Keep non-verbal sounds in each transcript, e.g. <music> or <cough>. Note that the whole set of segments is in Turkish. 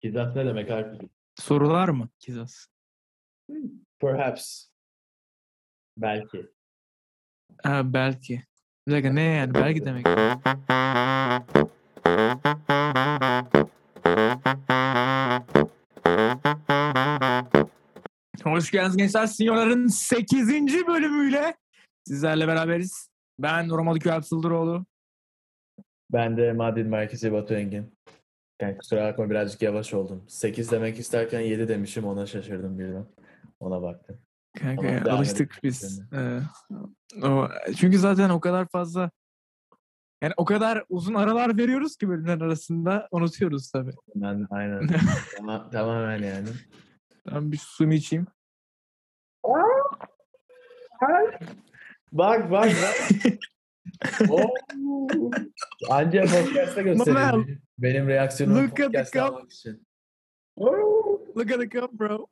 Kizas ne demek Alp? Sorular mı Kizas? Perhaps. Belki. Ha, belki. Bir dakika ne yani? Belki demek. Hoş geldiniz gençler. Sinyorların 8. bölümüyle sizlerle beraberiz. Ben Romalı Köy Sıldıroğlu. Ben de Madrid merkezi Batu Engin. Yani kusura bakma birazcık yavaş oldum. 8 demek isterken 7 demişim ona şaşırdım birden. Ona baktım. Kanka Tamam, ya, alıştık biz. Ee, o, çünkü zaten o kadar fazla yani o kadar uzun aralar veriyoruz ki bölümler arasında unutuyoruz tabii. Ben aynen. <laughs> Tama- tamamen yani. Ben bir suyumu içeyim. Bak bak bak. <laughs> Anca podcast'ta göstereyim. Benim reaksiyonumu Look at the almak için. Oo, Look at the cup bro.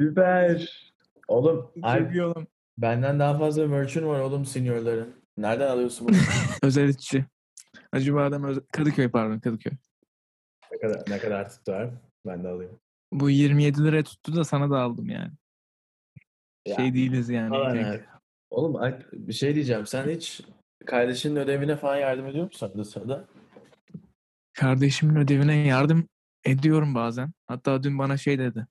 Süper. Oğlum Çok iyi oğlum. benden daha fazla merch'ün var oğlum seniorların. Nereden alıyorsun bunu? <laughs> Özel içi. Acıbadem Özel... Kadıköy pardon Kadıköy. ne kadar ne kadar tutar? Ben de alayım. Bu 27 liraya tuttu da sana da aldım yani. Ya, Şey değiliz yani. falan. Oğlum bir şey diyeceğim. Sen hiç kardeşinin ödevine falan yardım ediyor musun arada sırada? Kardeşimin ödevine yardım ediyorum bazen. Hatta dün bana şey dedi.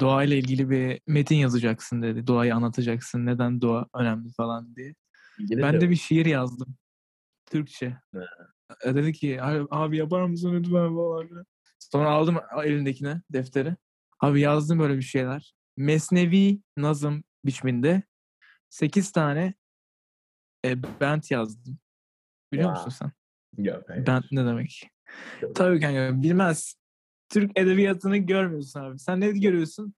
Doğayla ilgili bir metin yazacaksın dedi. Doğayı anlatacaksın. Neden doğa önemli falan diye. İngilizce Ben de mi? bir şiir yazdım. Türkçe. Ha. E, Dedi ki "Abi- yapar mısın lütfen falan. Sonra aldım elindekine defteri. Abi yazdım böyle bir şeyler. Mesnevi nazım biçiminde 8 tane e, bent yazdım. Biliyor Ya. musun sen? Yok, hayır. Bent ne demek? Yok. Tabii kanka bilmez. Türk edebiyatını görmüyorsun abi. Sen ne görüyorsun?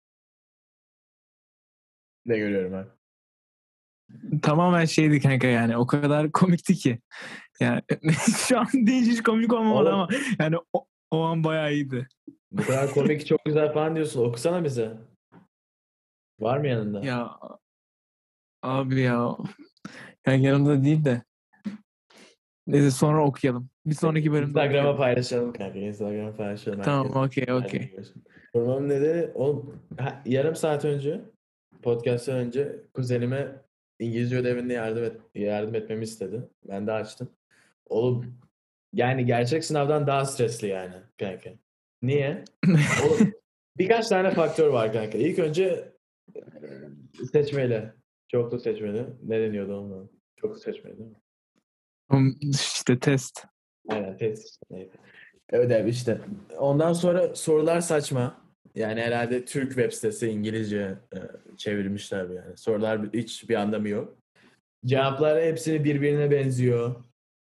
Ne görüyorum ben? Tamamen şeydi kanka yani. O kadar komikti ki. Yani <laughs> şu an deyince hiç komik olmamadı Oğlum. ama yani o, o an bayağı iyiydi. Bu kadar komik çok güzel falan diyorsun. Okusana bize. Var mı yanında? Ya abi ya. Yani yanımda değil de. Neyse sonra okuyalım. Bir sonraki bölümde Instagram'a paylaşalım kanka. Instagram'a paylaşalım. Tamam okey okey. Sormam nedeni oğlum ha, yarım saat önce podcast'tan önce kuzenime İngilizce ödevinde yardım et, yardım etmemi istedi. Ben de açtım. Oğlum yani gerçek sınavdan daha stresli yani kanka. Niye? <laughs> Oğlum birkaç tane faktör var kanka. İlk önce seçmeli. Çoklu seçmeli. Ne deniyordu ona? Çoklu seçmeli değil mi? İşte test. Aynen test. Neyse. Ödev işte. Ondan sonra sorular saçma. Yani herhalde Türk web sitesi İngilizce e, çevirmişler yani. Sorular hiç bir anlamı yok. Cevaplar hepsini birbirine benziyor.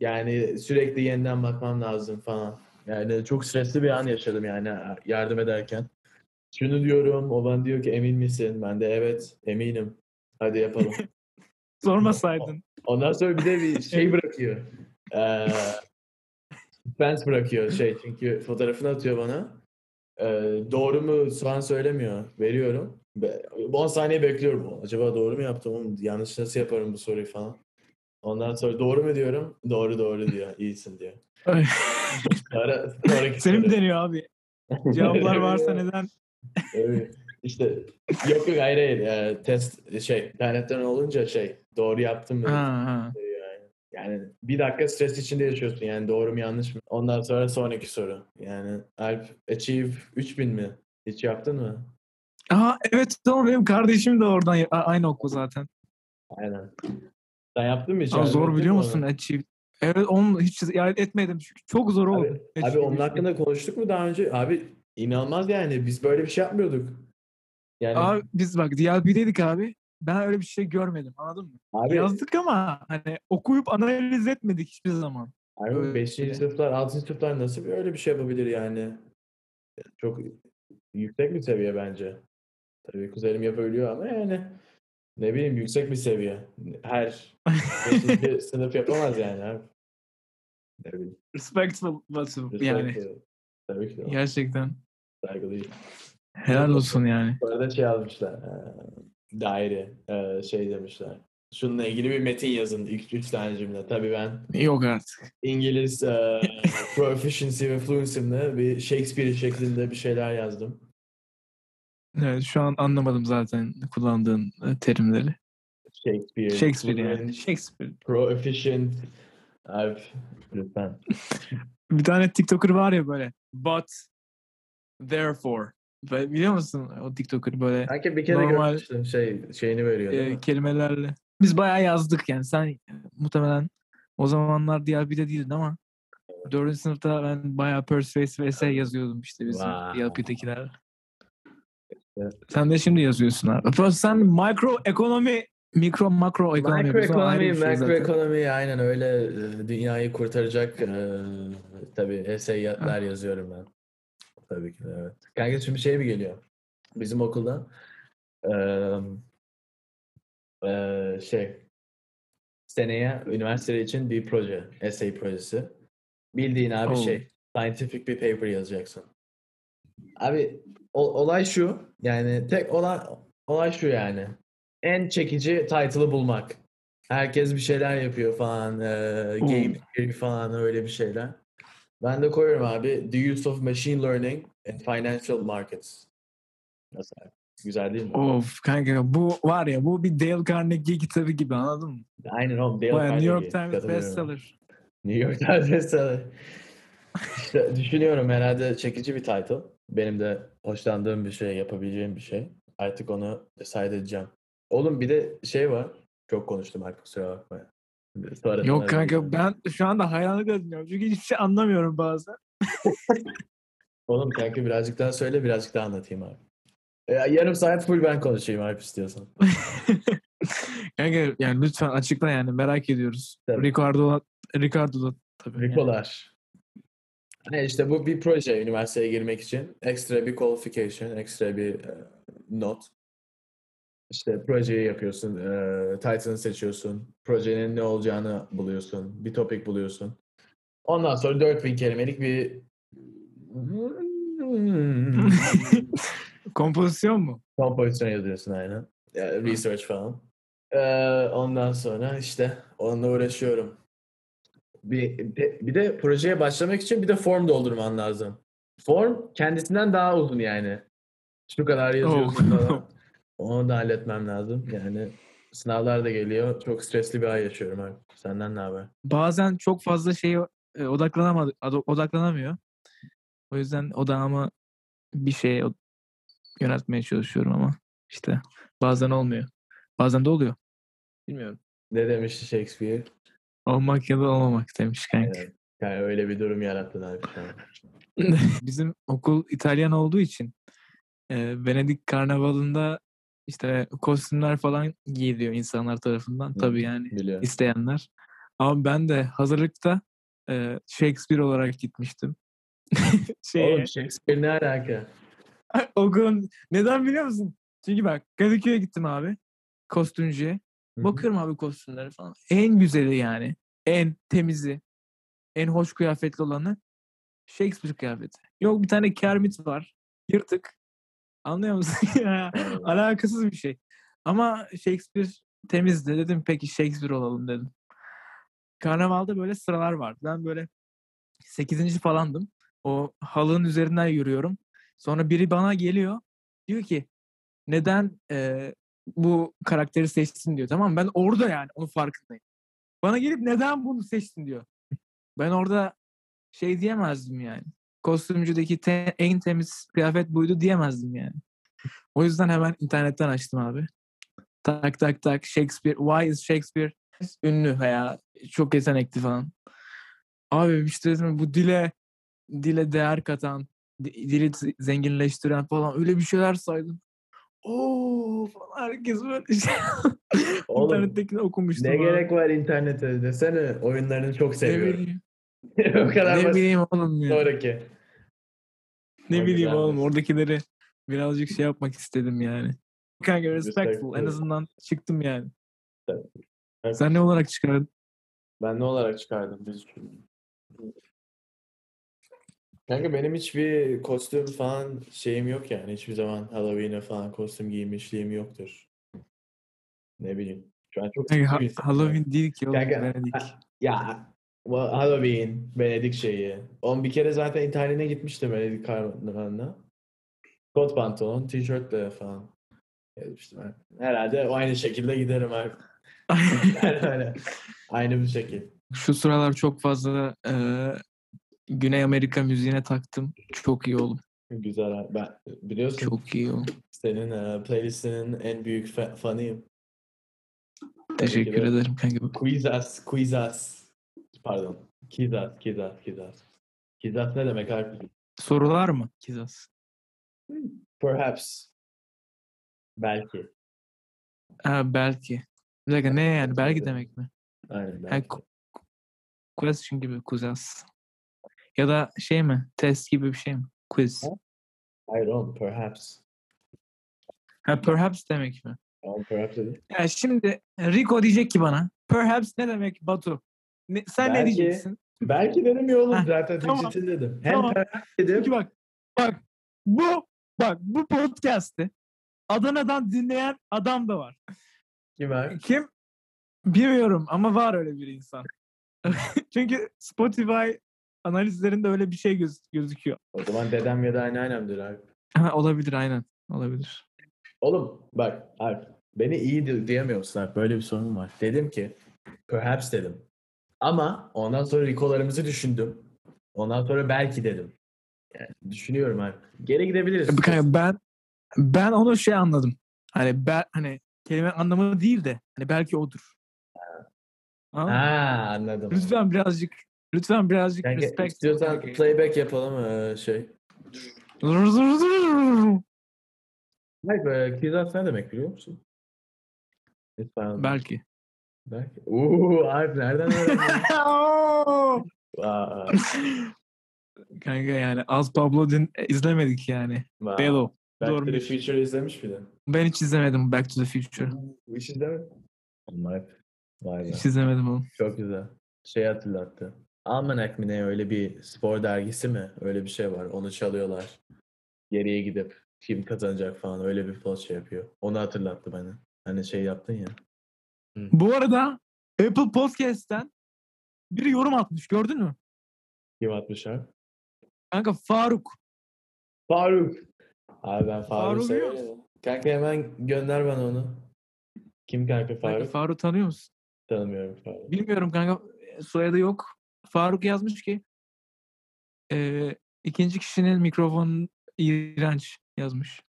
Yani sürekli yeniden bakmam lazım falan. Yani çok stresli bir an yaşadım yani yardım ederken. Şunu diyorum, o bana diyor ki emin misin? Ben de evet eminim. Hadi yapalım. <laughs> Sormasaydın. Ondan sonra bir de bir <laughs> şey bırakıyor. Ee, suspense bırakıyor şey çünkü fotoğrafını atıyor bana. Ee, doğru mu falan söylemiyor. Veriyorum. Be- 10 saniye bekliyorum. Acaba doğru mu yaptım? Oğlum, yanlış nasıl yaparım bu soruyu falan. Ondan sonra doğru mu diyorum? Doğru doğru diyor. İyisin diyor. <laughs> Sonra, sonraki Seni mi deniyor abi? Cevaplar varsa neden? Evet. İşte yok yok hayır hayır. Ee, test şey internetten olunca şey doğru yaptım mı? Ha, ha. Yani. Yani bir dakika stres içinde yaşıyorsun yani doğru mu yanlış mı? Ondan sonra sonraki soru. Yani Alp Achieve 3000 mi? Hiç yaptın mı? Aa, evet tamam benim kardeşim de oradan aynı okul zaten. Aynen. Sen yaptın mı hiç? Aa, zor biliyor musun ona? Achieve? Evet onu hiç yani etmedim çünkü çok zor oldu. Abi, abi Achieve onun işte. hakkında konuştuk mu daha önce? Abi inanılmaz yani. Biz böyle bir şey yapmıyorduk. Yani Abi biz bak DLP'deydik abi. Ben öyle bir şey görmedim anladın mı? abi, Yazdık ama hani okuyup analiz etmedik hiçbir zaman. abi öyle. 5. sınıflar, 6. sınıflar nasıl bir- öyle bir şey yapabilir yani? Çok yüksek bir seviye bence. Tabii kuzenim yapabiliyor ama yani ne bileyim yüksek bir seviye. Her 5. <laughs> sınıf yapamaz yani abi. Ne bileyim. Respectful Batu yani. Tabii ki de. Gerçekten. Saygılıyım. Helal olsun yani. Sonra da şey almışlar. Daire. e, şey demişler. şununla ilgili bir metin yazın. İlk üç tane cümle. Tabii ben Yok artık. İngiliz e, proficiency ve fluency'mle bir Shakespeare şeklinde bir şeyler yazdım. Evet, şu an anlamadım zaten kullandığın terimleri. Shakespeare. Shakespeare yani. Shakespeare. Proficient. Abi lütfen. Bir tane TikToker var ya böyle. But, therefore. Böyle Biliyor musun o TikToker böyle Sanki bir kere Normal- görmüştüm şey şeyini veriyor değil e, mi? kelimelerle. Biz bayağı yazdık yani. Sen e, muhtemelen o zamanlar diğer bir de değildin ama dördüncü sınıfta ben bayağı persuasive essay yazıyordum işte bizim Wow. DLP'dekiler. Evet. Sen de şimdi yazıyorsun abi. Sen mikro ekonomi, mikro makro ekonomi. yapıyorsun. O ayrı Macroeconomy, bir şey macroeconomy aynen öyle e, dünyayı kurtaracak e, tabii essayler yazıyorum ben. Tabii ki de evet. Kanka şimdi şey mi geliyor? Bizim okulda e, e, şey seneye üniversite için bir proje, essay projesi. Bildiğin abi Oh. şey, scientific bir paper yazacaksın. Abi o- olay şu, yani tek olay olay şu yani. En çekici title'ı bulmak. Herkes bir şeyler yapıyor falan, e, game theory falan öyle bir şeyler. Ben de koyuyorum abi, the use of machine learning in financial markets. Nasıl abi? Güzel değil mi? Of kanka bu var ya bu bir Dale Carnegie kitabı gibi anladın mı? Aynen oğlum. Dale Baya New York Carnegie, Times bestseller. New York Times bestseller. İşte düşünüyorum herhalde çekici bir title. Benim de hoşlandığım bir şey, yapabileceğim bir şey. Artık onu decide edeceğim. Oğlum bir de şey var. Çok konuştum artık kusura bakma. Sonrasında Yok kanka ben şu anda hayranlıkla dinliyorum. Çünkü hiçbir şey anlamıyorum bazen. <laughs> Oğlum kanka birazcık daha söyle birazcık daha anlatayım abi. E, yarım saat full ben konuşayım abi istiyorsan. <laughs> kanka yani lütfen açıkla yani merak ediyoruz. Tabii. Ricardo Ricardo da tabii. yani. Rikolar. Ne işte bu bir proje üniversiteye girmek için. Ekstra bir qualification, ekstra bir e, not. İşte projeyi yapıyorsun, e, title'ını seçiyorsun, projenin ne olacağını buluyorsun, bir topic buluyorsun. Ondan sonra 4000 kelimelik bir <laughs> Kompozisyon mu? kompozisyon yazıyorsun aynen. Yani research falan. E, ondan sonra işte onunla uğraşıyorum. Bir, de- bir de projeye başlamak için bir de form doldurman lazım. Form kendisinden daha uzun yani. Şu kadar yazıyorsun Oh. falan. <laughs> Onu da halletmem lazım. Yani sınavlar da geliyor. Çok stresli bir ay yaşıyorum abi. Senden ne haber? Bazen çok fazla şeye odaklanamadı, odaklanamıyor. O yüzden odağımı bir şeye yöneltmeye çalışıyorum ama işte bazen olmuyor. Bazen de oluyor. Bilmiyorum. Ne demişti Shakespeare? Olmak ya da olmamak demiş kanka. Aynen. Yani öyle bir durum yarattın abi. <laughs> Bizim okul İtalyan olduğu için e, Venedik Karnavalı'nda işte kostümler falan giyiliyor insanlar tarafından. Hı, Tabii yani Biliyorum. isteyenler. Ama ben de hazırlıkta e, Shakespeare olarak gitmiştim. <laughs> Şeye, Oğlum Shakespeare ne alaka? <laughs> okulun neden biliyor musun? Çünkü bak Kadıköy'e gittim abi. Kostümcüye. Bakıyorum abi kostümlere falan. En güzeli yani. En temizi. En hoş kıyafetli olanı Shakespeare kıyafeti. Yok bir tane Kermit var. Yırtık. Anlıyor musun? <laughs> alakasız bir şey. Ama Shakespeare temizdi. Dedim peki Shakespeare olalım dedim. Karnavalda böyle sıralar vardı. Ben böyle 8. falandım. O halının üzerinden yürüyorum. Sonra biri bana geliyor. Diyor ki neden eee, bu karakteri seçtin diyor. Tamam ben orada yani onun farkındayım. Bana gelip neden bunu seçtin diyor. Ben orada şey diyemezdim yani. Kostümcüdeki te- en temiz kıyafet buydu diyemezdim yani. O yüzden hemen internetten açtım abi. Tak tak tak Shakespeare. Why is Shakespeare ünlü veya çok yetenekli falan. Abi işte dedim bu dile dile değer katan, di- dili zenginleştiren falan öyle bir şeyler saydım. Oo falan herkes böyle şey. <laughs> Oğlum, İnternettekini okumuştum. Ne abi. gerek var internete desene oyunlarını çok Ne seviyorum. bileyim, <laughs> o kadar ne basit. bileyim oğlum ya. Sonraki. Ne O bileyim oğlum oradakileri birazcık şey yapmak istedim yani. Kanka respectful. En azından çıktım yani. Evet. Sen ne olarak çıkardın? Ben ne olarak çıkardım? Biz Kanka benim hiçbir kostüm falan şeyim yok yani. Hiçbir zaman Halloween'e falan kostüm giymişliğim yoktur. Ne bileyim. Şu an çok Kanka, ha-. Halloween değil ki oğlum. Kanka, Ya Halloween, Venedik şeyi. On bir kere zaten internetten gitmiştim Venedik karnavalına. Kot pantolon, tişörtle falan. Ben. Herhalde aynı şekilde giderim abi. <laughs> Yani öyle. Aynı bir şekil. Şu sıralar çok fazla eee, Güney Amerika müziğine taktım. Çok iyi oğlum. Güzel abi. Ben biliyorsun Çok iyi oğlum. senin e, playlistinin en büyük fa- fanıyım. Teşekkür de. ederim kanka. Quizas, Quizas. Pardon. Kizas, Kizas, Kizas. Kizas ne demek abi? Sorular mı Kizas? Perhaps. Belki. Ha, belki. Bir dakika ne yani? Belki demek mi? Aynen belki. ku- question gibi kuzas. Ya da şey mi? Test gibi bir şey mi? Quiz. Ha? Hayır oğlum perhaps. Ha perhaps demek mi? Oğlum perhaps dedi. Ya şimdi Rico diyecek ki bana perhaps ne demek Batu? Ne- sen Belki- ne diyeceksin? Belki ya oğlum zaten tamam. Türkçe dedim. Hem Tamam. dedim. Çünkü bak bak bu bak bu podcast'te Adana'dan dinleyen adam da var. Kim var? Kim? Bilmiyorum ama var öyle bir insan. <laughs> Çünkü Spotify analizlerinde öyle bir şey göz- gözüküyor. O zaman dedem ya da anneannemdir abi. Ha, olabilir aynen. Olabilir. Oğlum bak Alp beni iyi di- diyemiyorsun Alp. Böyle bir sorun var. Dedim ki perhaps dedim. Ama ondan sonra Rico'larımızı düşündüm. Ondan sonra belki dedim. Yani düşünüyorum Alp. Geri gidebiliriz. Ben ben onu şey anladım. Hani ben hani kelime anlamı değil de hani belki odur. Mı? Ha anladım. Lütfen birazcık lütfen birazcık Kanka, respect. istiyorsan playback yapalım ee, şey. Hayır, e, Kizas ne demek biliyor musun? Lütfen. belki. Belki. Uuu Alp nereden öğrendin? <laughs> Vay, Kanka yani az Pablo din izlemedik yani. vay. Bello. Back to the. Future izlemiş miydin? Ben hiç izlemedim Back to the Future. Hiç izlemedin. Vay. Vay be. Hiç izlemedim oğlum. Çok güzel. Şey hatırlattı. Almanac mi ne öyle bir spor dergisi mi? Öyle bir şey var. Onu çalıyorlar. Geriye gidip kim kazanacak falan öyle bir post şey yapıyor. Onu hatırlattı bana. Hani şey yaptın ya. Bu arada Apple Podcast'ten biri yorum atmış gördün mü? Kim atmış abi? Kanka Faruk. Faruk. Abi ben biliyor severim. Kanka hemen gönder bana onu. Kim kanka Kanka Faruk? Faruk tanıyor musun? Tanımıyorum Faruk. Bilmiyorum kanka soyadı yok. Faruk yazmış ki eee, ikinci kişinin mikrofonu iğrenç yazmış.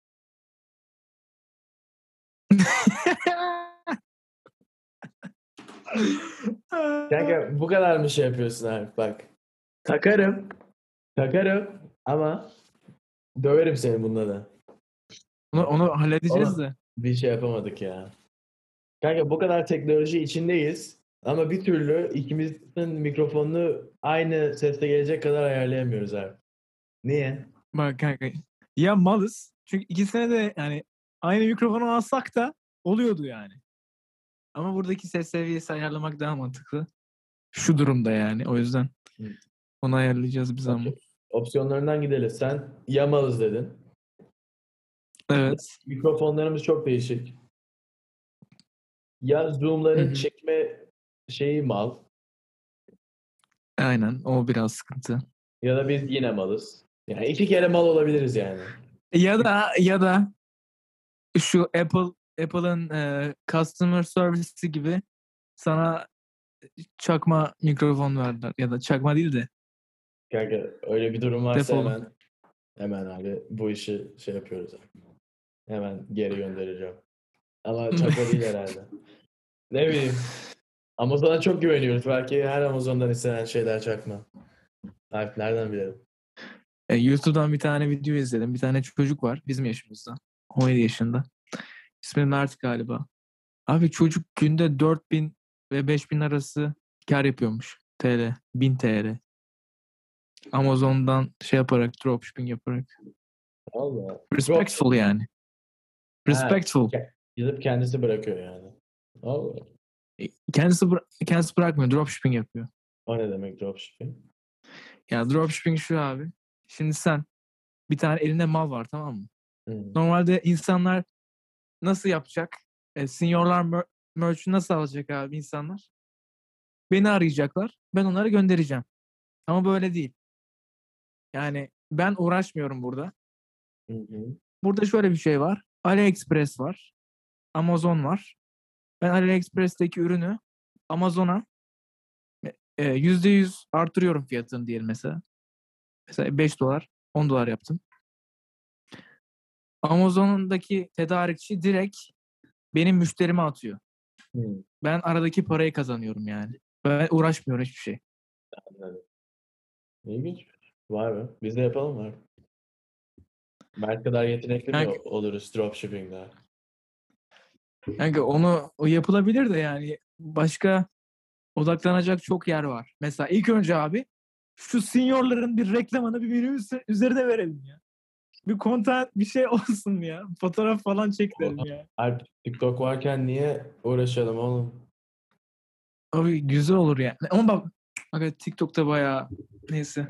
<laughs> Kanka bu kadar mı şey yapıyorsun abi? Bak. Takarım. Takarım ama döverim seni bununla da. onu, onu halledeceğiz Oğlum. de. Bir şey yapamadık ya. Kanka bu kadar teknoloji içindeyiz ama bir türlü ikimizin mikrofonunu aynı sesle gelecek kadar ayarlayamıyoruz abi. Niye? Bak kanka ya malız. Çünkü ikisine de yani aynı mikrofonu alsak da oluyordu yani. Ama buradaki ses seviyesi ayarlamak daha mantıklı. Şu durumda yani o yüzden. Onu ayarlayacağız bir zaman. Okey. Opsiyonlarından gidelim. Sen yamalız dedin. Evet. Mikrofonlarımız çok değişik. Ya zoomların çekme şeyi mal Aynen. O biraz sıkıntı. ya da biz yine malız. Yani iki kere mal olabiliriz yani. Ya da ya da şu Apple Apple'ın e, customer service'i gibi sana çakma mikrofon verdiler ya da çakma değil de Kanka öyle bir durum varsa Defolun. hemen hemen abi bu işi şey yapıyoruz abi. Hemen geri göndereceğim. Ama <laughs> çakma değil herhalde. Ne bileyim. Amazon'a çok güveniyoruz. Belki her Amazon'dan istenen şeyler çakma. Alp nereden bilelim? E, YouTube'dan bir tane video izledim. Bir tane çocuk var bizim yaşımızda. 17 yaşında. İsmi Mert galiba. Abi çocuk günde 4000 ve 5000 arası kar yapıyormuş. TL. 1000 TL. Amazon'dan şey yaparak, dropshipping yaparak. Allah. Respectful yani. Respectful. Gidip kendisi bırakıyor yani. Allah. E, Kendisi, bıra- kendisi bırakmıyor. Dropshipping yapıyor. O ne demek dropshipping? Ya dropshipping şu abi. Şimdi sen bir tane elinde mal var tamam mı? Hmm. Normalde insanlar nasıl yapacak? E, seniorlar mer- merch'ü nasıl alacak abi insanlar? Beni arayacaklar. Ben onları göndereceğim. Ama böyle değil. Yani ben uğraşmıyorum burada. Hı hı. Burada şöyle bir şey var. AliExpress var. Amazon var. Ben AliExpress'teki ürünü Amazon'a e, %100 artırıyorum fiyatını diyelim mesela. Mesela 5 dolar, 10 dolar yaptım. Amazon'daki tedarikçi direkt benim müşterime atıyor. Hı. Ben aradaki parayı kazanıyorum yani. Ben uğraşmıyorum hiçbir şey. Anladım. İlginç. Var mı? Biz de yapalım var. Mert kadar yetenekli mi Kanka- oluruz dropshipping'de? Yani onu o yapılabilir de yani başka odaklanacak çok yer var. Mesela ilk önce abi şu seniorların bir reklamını bir benim üzerine verelim ya. Bir content bir şey <laughs> olsun ya. Fotoğraf falan çekelim ya. Alp TikTok varken niye uğraşalım oğlum? Abi güzel olur yani. Ama bak aga TikTok'ta bayağı neyse.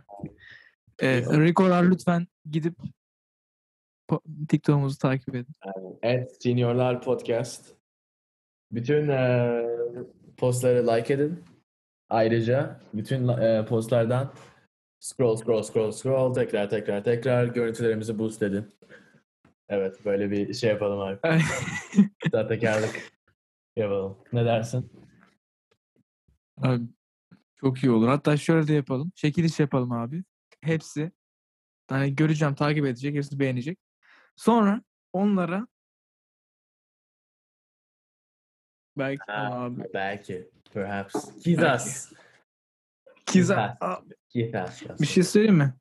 Ee, Rico'lar lütfen gidip po- TikTok'umuzu takip edin. Evet, Seniorlar Podcast. Bütün eee, postları like edin. Ayrıca bütün eee, postlardan scroll scroll scroll scroll tekrar tekrar tekrar görüntülerimizi boost edin. Evet böyle bir şey yapalım abi. Sahtekarlık yapalım. Ne dersin? Abi, çok iyi olur. Hatta şöyle de yapalım. Çekiliş yapalım abi. Hepsi hani göreceğim, takip edecek, hepsi beğenecek. Sonra onlara belki Ha, abi Belki. Perhaps. Kizas. Kiza bir şey söyleyeyim mi?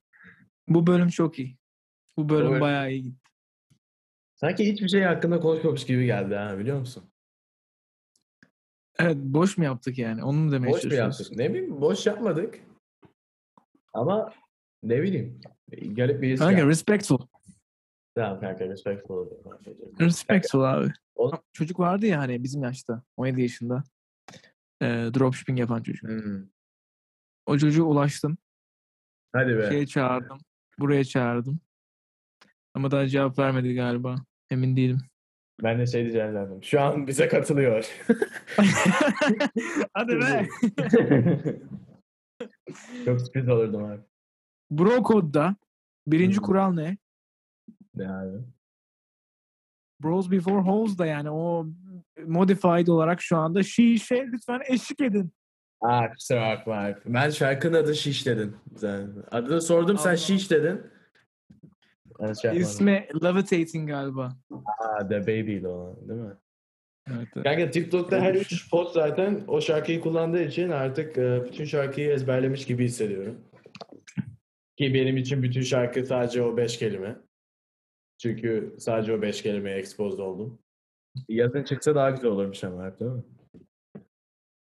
Bu bölüm çok iyi. Bu bölüm bölüm- bayağı iyi gitti. Sanki hiçbir şey hakkında konuşmamış gibi geldi ha biliyor musun? Evet, boş mu yaptık yani? Onu mu demeye Boş mu yaptık? Ne bileyim boş yapmadık. Ama ne bileyim. Garip bir his Kanka geldi. respectful. Tamam kanka respectful. Respectful abi. Oğlum- Çocuk vardı ya hani bizim yaşta. 17 yaşında. Ee, dropshipping yapan çocuk. Hmm. O çocuğa ulaştım. Hadi be. Şeye çağırdım. Buraya çağırdım. Ama daha cevap vermedi galiba. Emin değilim. Ben de şey diyeceğim zaten. Şu an bize katılıyor. <laughs> Hadi be. <laughs> Çok sürpriz olurdum abi. Bro Code'da birinci kural ne? Ne abi? Bros before hoes da yani o modified olarak şu anda şişe lütfen eşlik edin. Aa kusura bakma. Ben şarkının adı Şiş dedin. Sen adını sordum sen Allah. Şiş dedin. Ben şey yapmadım. İsmi Levitating galiba. Aa, The Baby'di o değil mi? Evet. evet. Kanka TikTok'ta her üç post zaten o şarkıyı kullandığı için artık e, bütün şarkıyı ezberlemiş gibi hissediyorum. Ki benim için bütün şarkı sadece o beş kelime. Çünkü sadece o beş kelimeye exposed oldum. Yazın çıksa daha güzel olurmuş ama değil mi?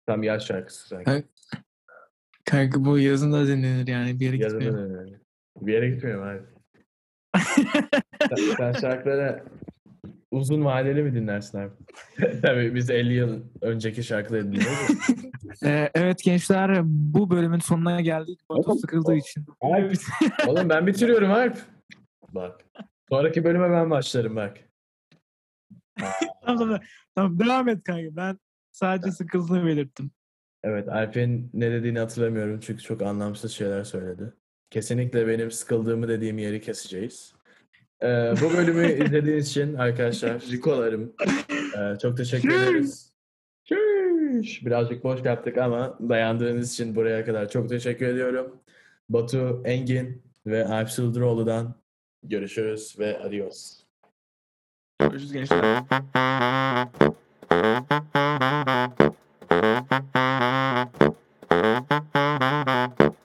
Tam yaz şarkısı sanki. Kanka, Kanka bu yazın da dinlenir yani bir yere Yazın gitmiyor. önemli. Bir yere gitmiyorum abi. <laughs> sen, sen şarkıları uzun vadeli mi dinlersin abi? <laughs> Tabii biz 50 yıl önceki şarkıları dinliyoruz. <laughs> Ee, evet gençler bu bölümün sonuna geldik. Batu sıkıldığı için. Alp. Oğlum ben bitiriyorum Alp. Bak. Sonraki bölüme ben başlarım bak. tamam, tamam, tamam devam et kanka. Ben sadece sıkıldığını belirttim. Evet Alp'in ne dediğini hatırlamıyorum çünkü çok anlamsız şeyler söyledi. Kesinlikle benim sıkıldığımı dediğim yeri keseceğiz. Ee, bu bölümü <laughs> izlediğiniz için arkadaşlar Rikolarım ee, çok teşekkür ederiz. Şiş. Birazcık boş yaptık ama dayandığınız için buraya kadar çok teşekkür ediyorum. Batu Engin ve Alp Sıldıroğlu'dan görüşürüz ve adios. Görüşürüz gençler. Thank you.